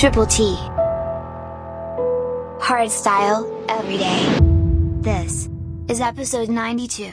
Triple T. Hardstyle, every day. This is episode 92.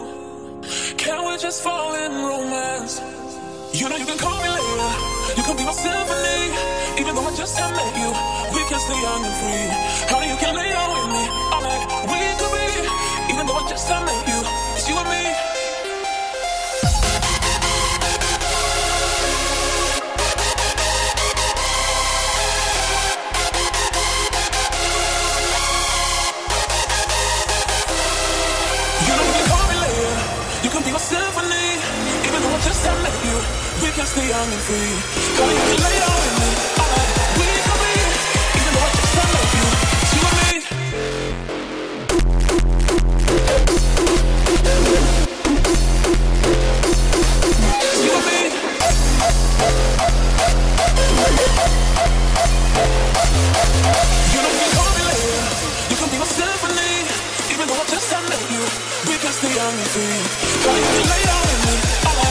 just fall in romance. You know you can call me later. You can be my symphony. Even though I just have met you, we can stay young and free. Honey, you can lay out with me. I'm like, we could be. Even though I just have met you, it's you and me. Cause we young and free. Come you lay down with me. We can be it. Even though just love you. You me. You can be my symphony. Even though I just I love you. We can stay young and free. Come you lay down with me. Alright.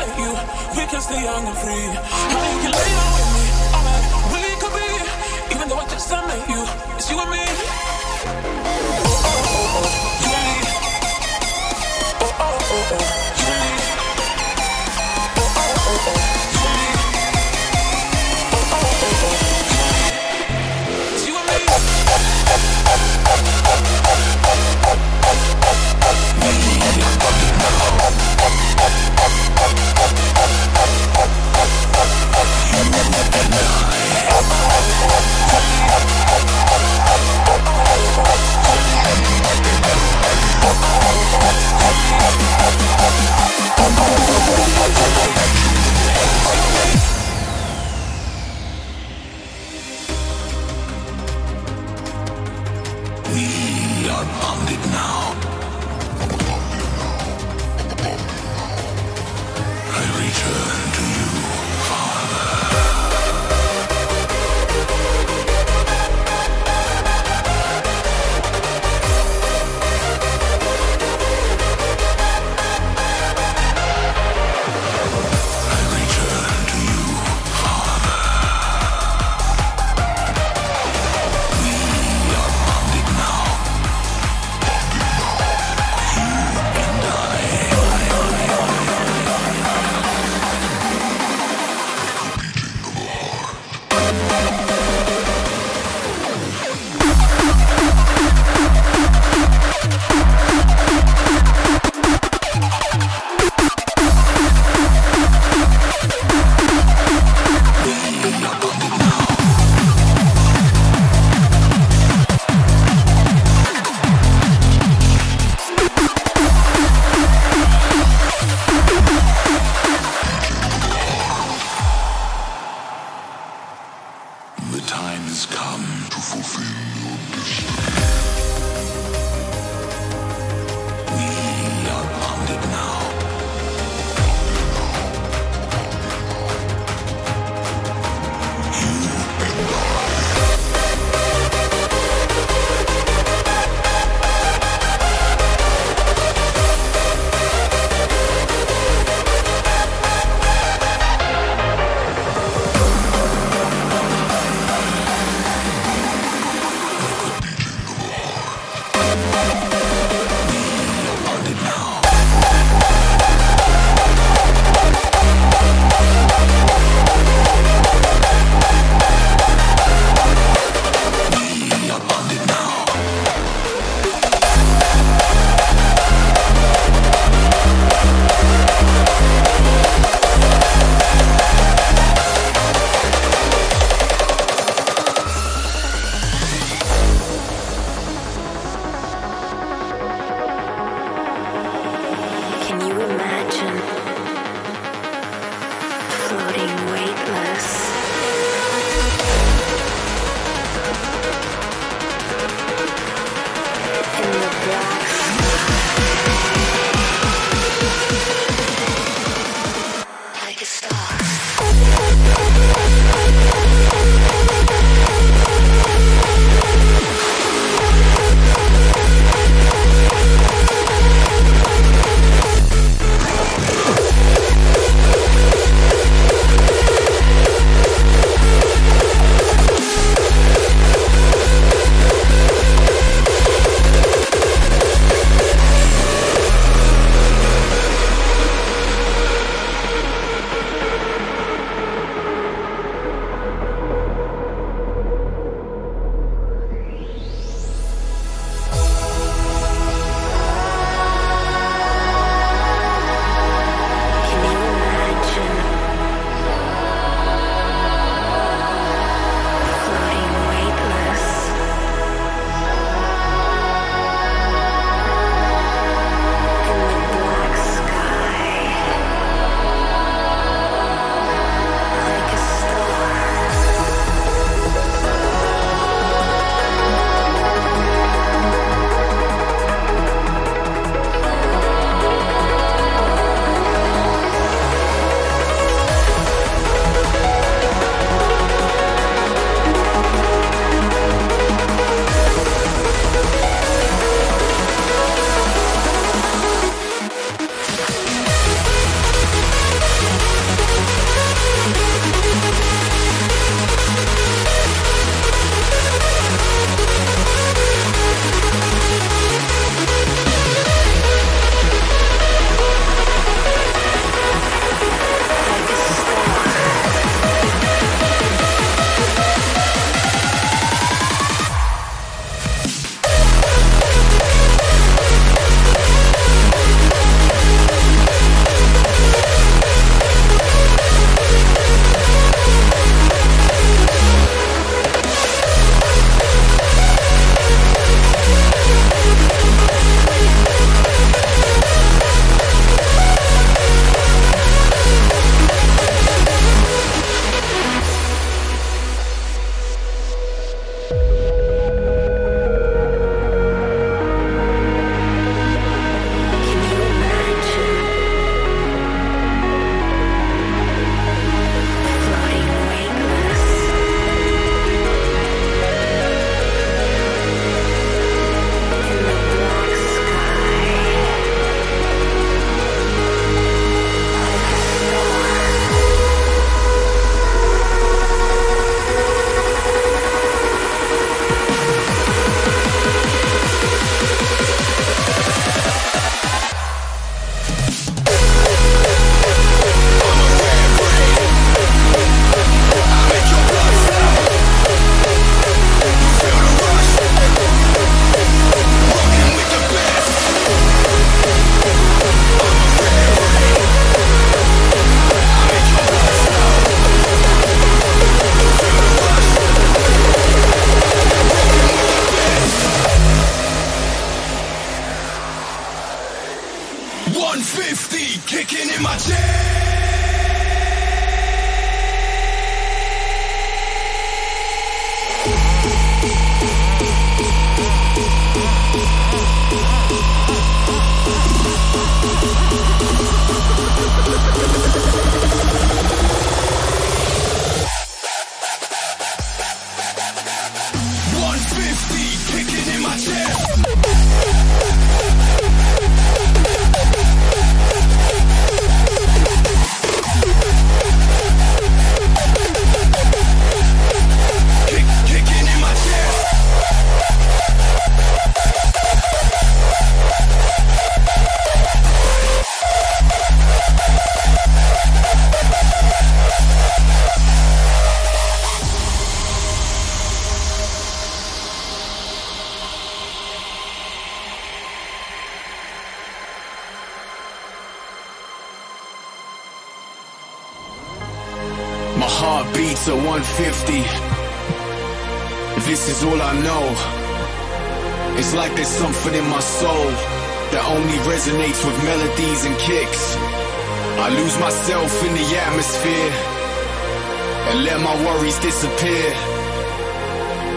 make you. We can stay young and free. How you can lay down with me? All that we could be. Even though I just I met you, it's you and me. Oh oh oh oh, you and me. Oh oh oh oh, you and me. Oh oh oh oh.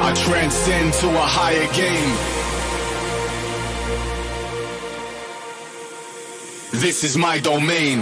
I transcend to a higher game. This is my domain.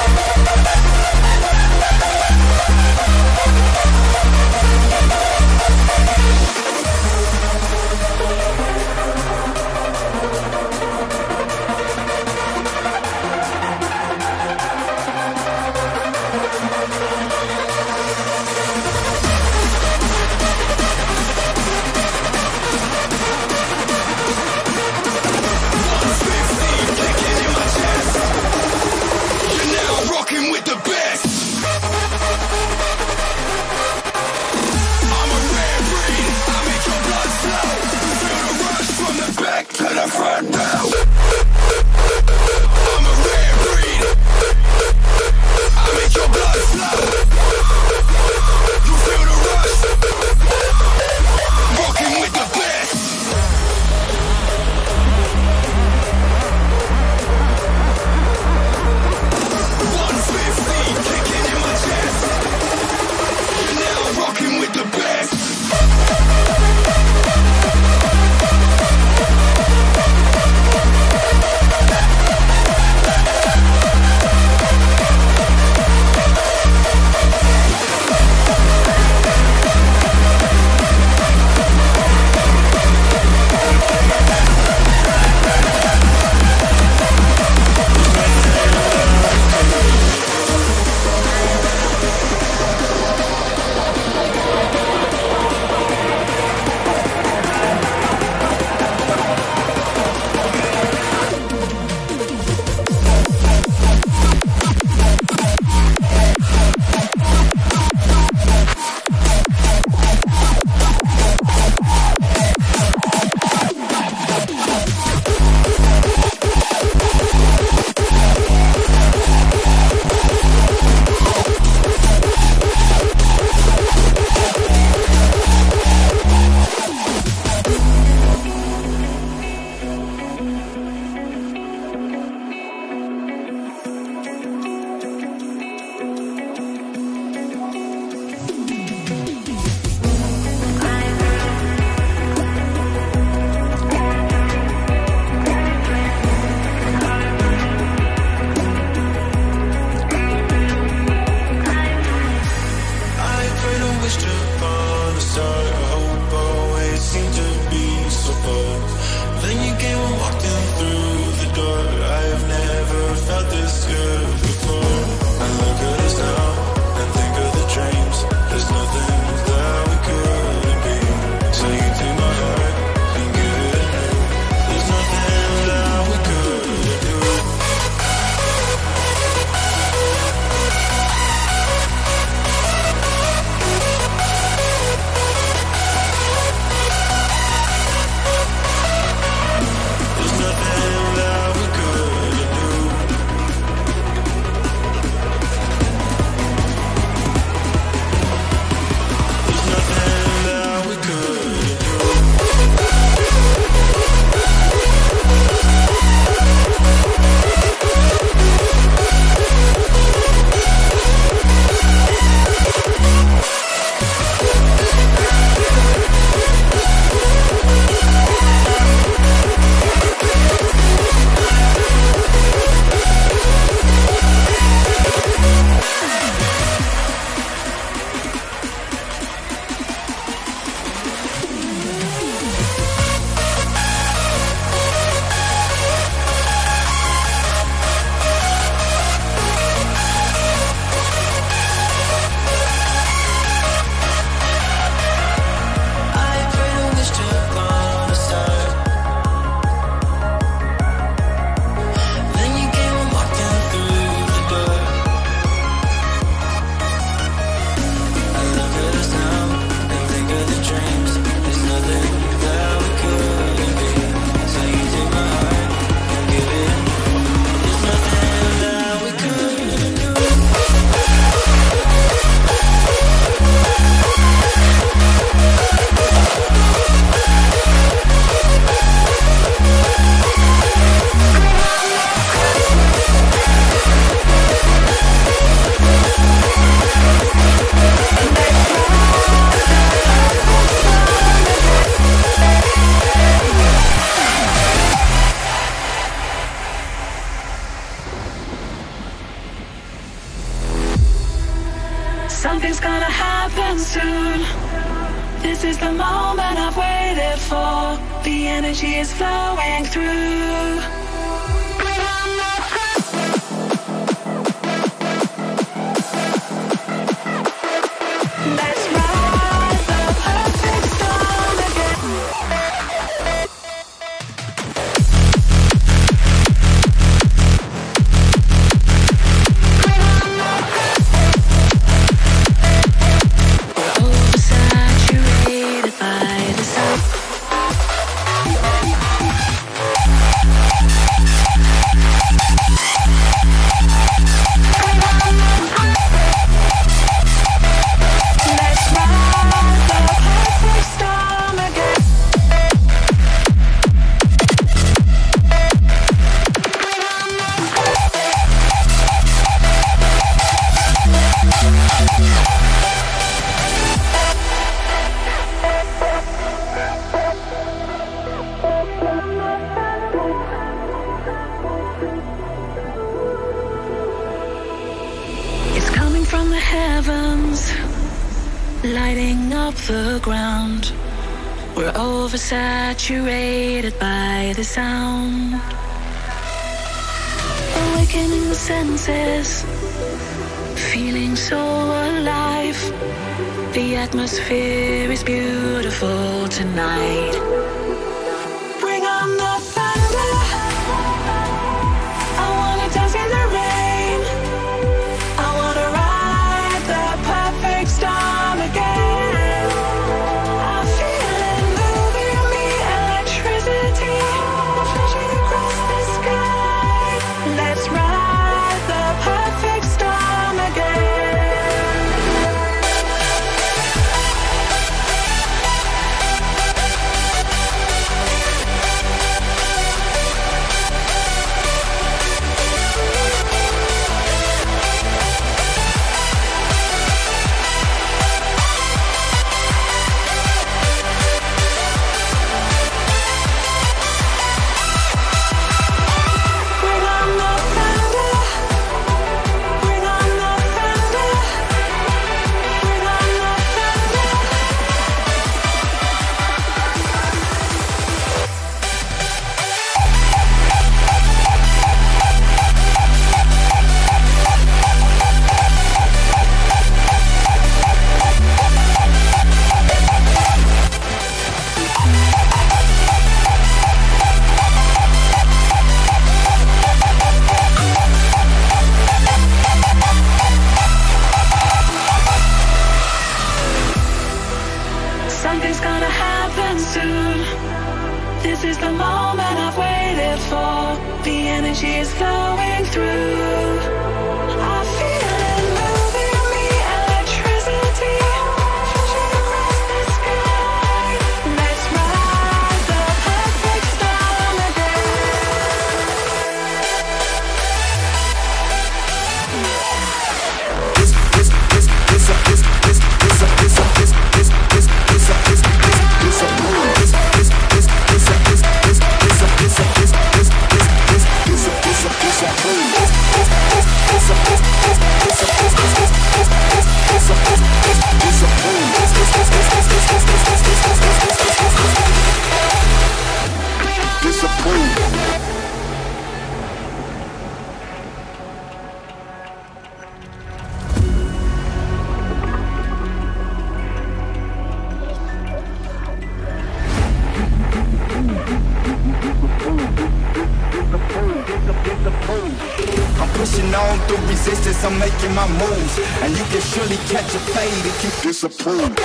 supreme.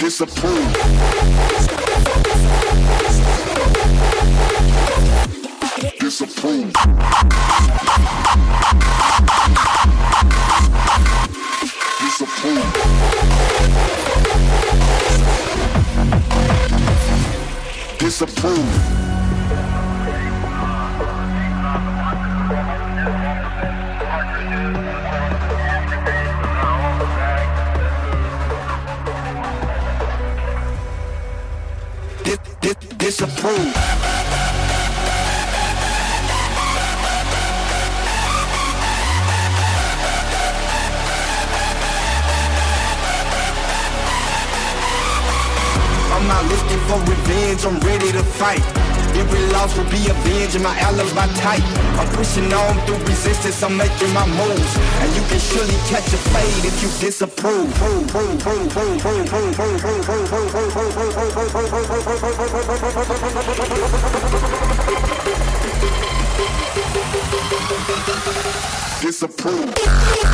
Disapprove. Disapprove. Disapprove. Disapprove. I'm ready to fight. Every loss will be avenged and my alibi tight. I'm pushing on through resistance, I'm making my moves. And you can surely catch a fade if you disapprove. Disapprove.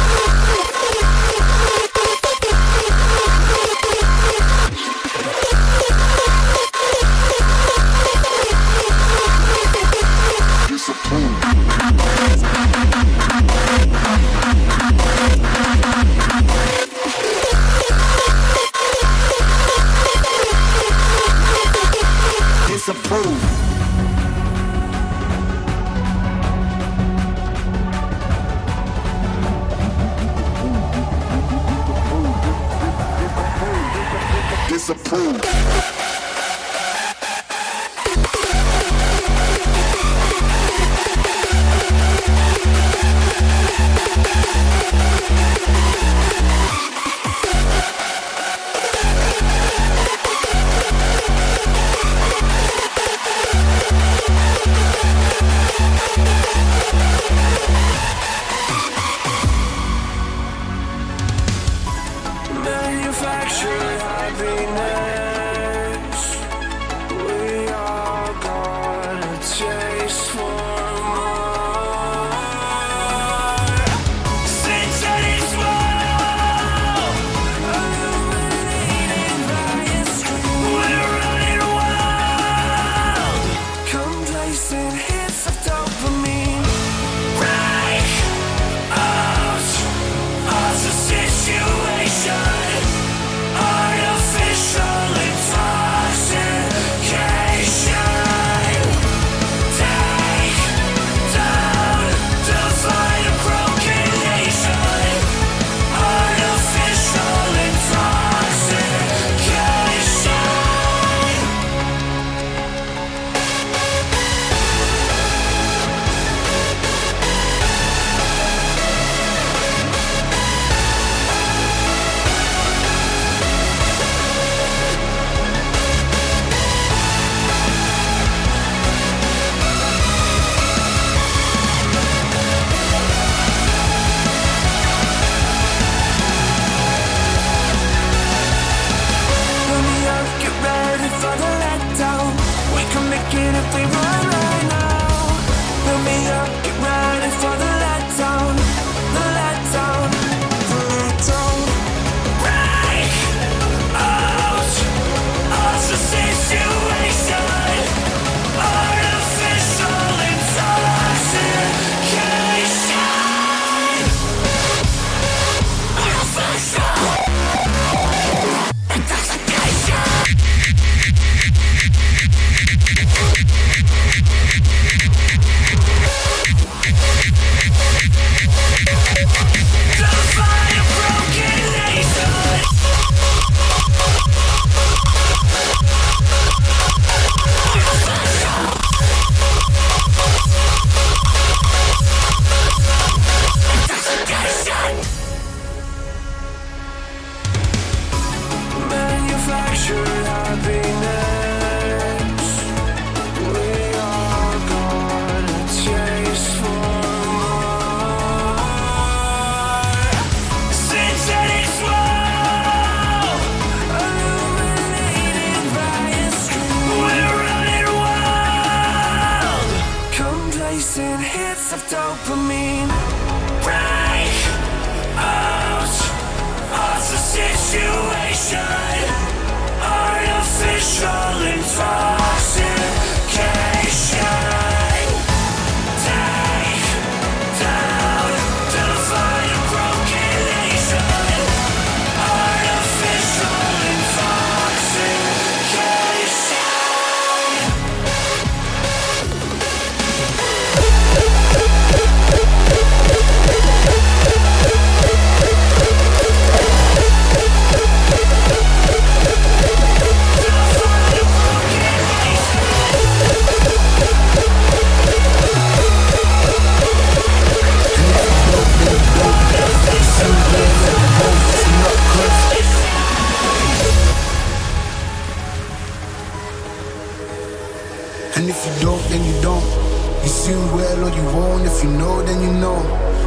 Or you won't. If you know, then you know.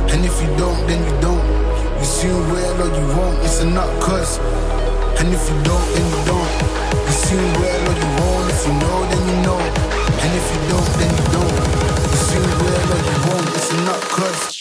And if you don't, then you don't. You see well or you won't. It's a nut cuz. And if you don't, then you don't. You see well or you won't. If you know, then you know. And if you don't, then you don't. You see well or you won't. It's a nut cuz.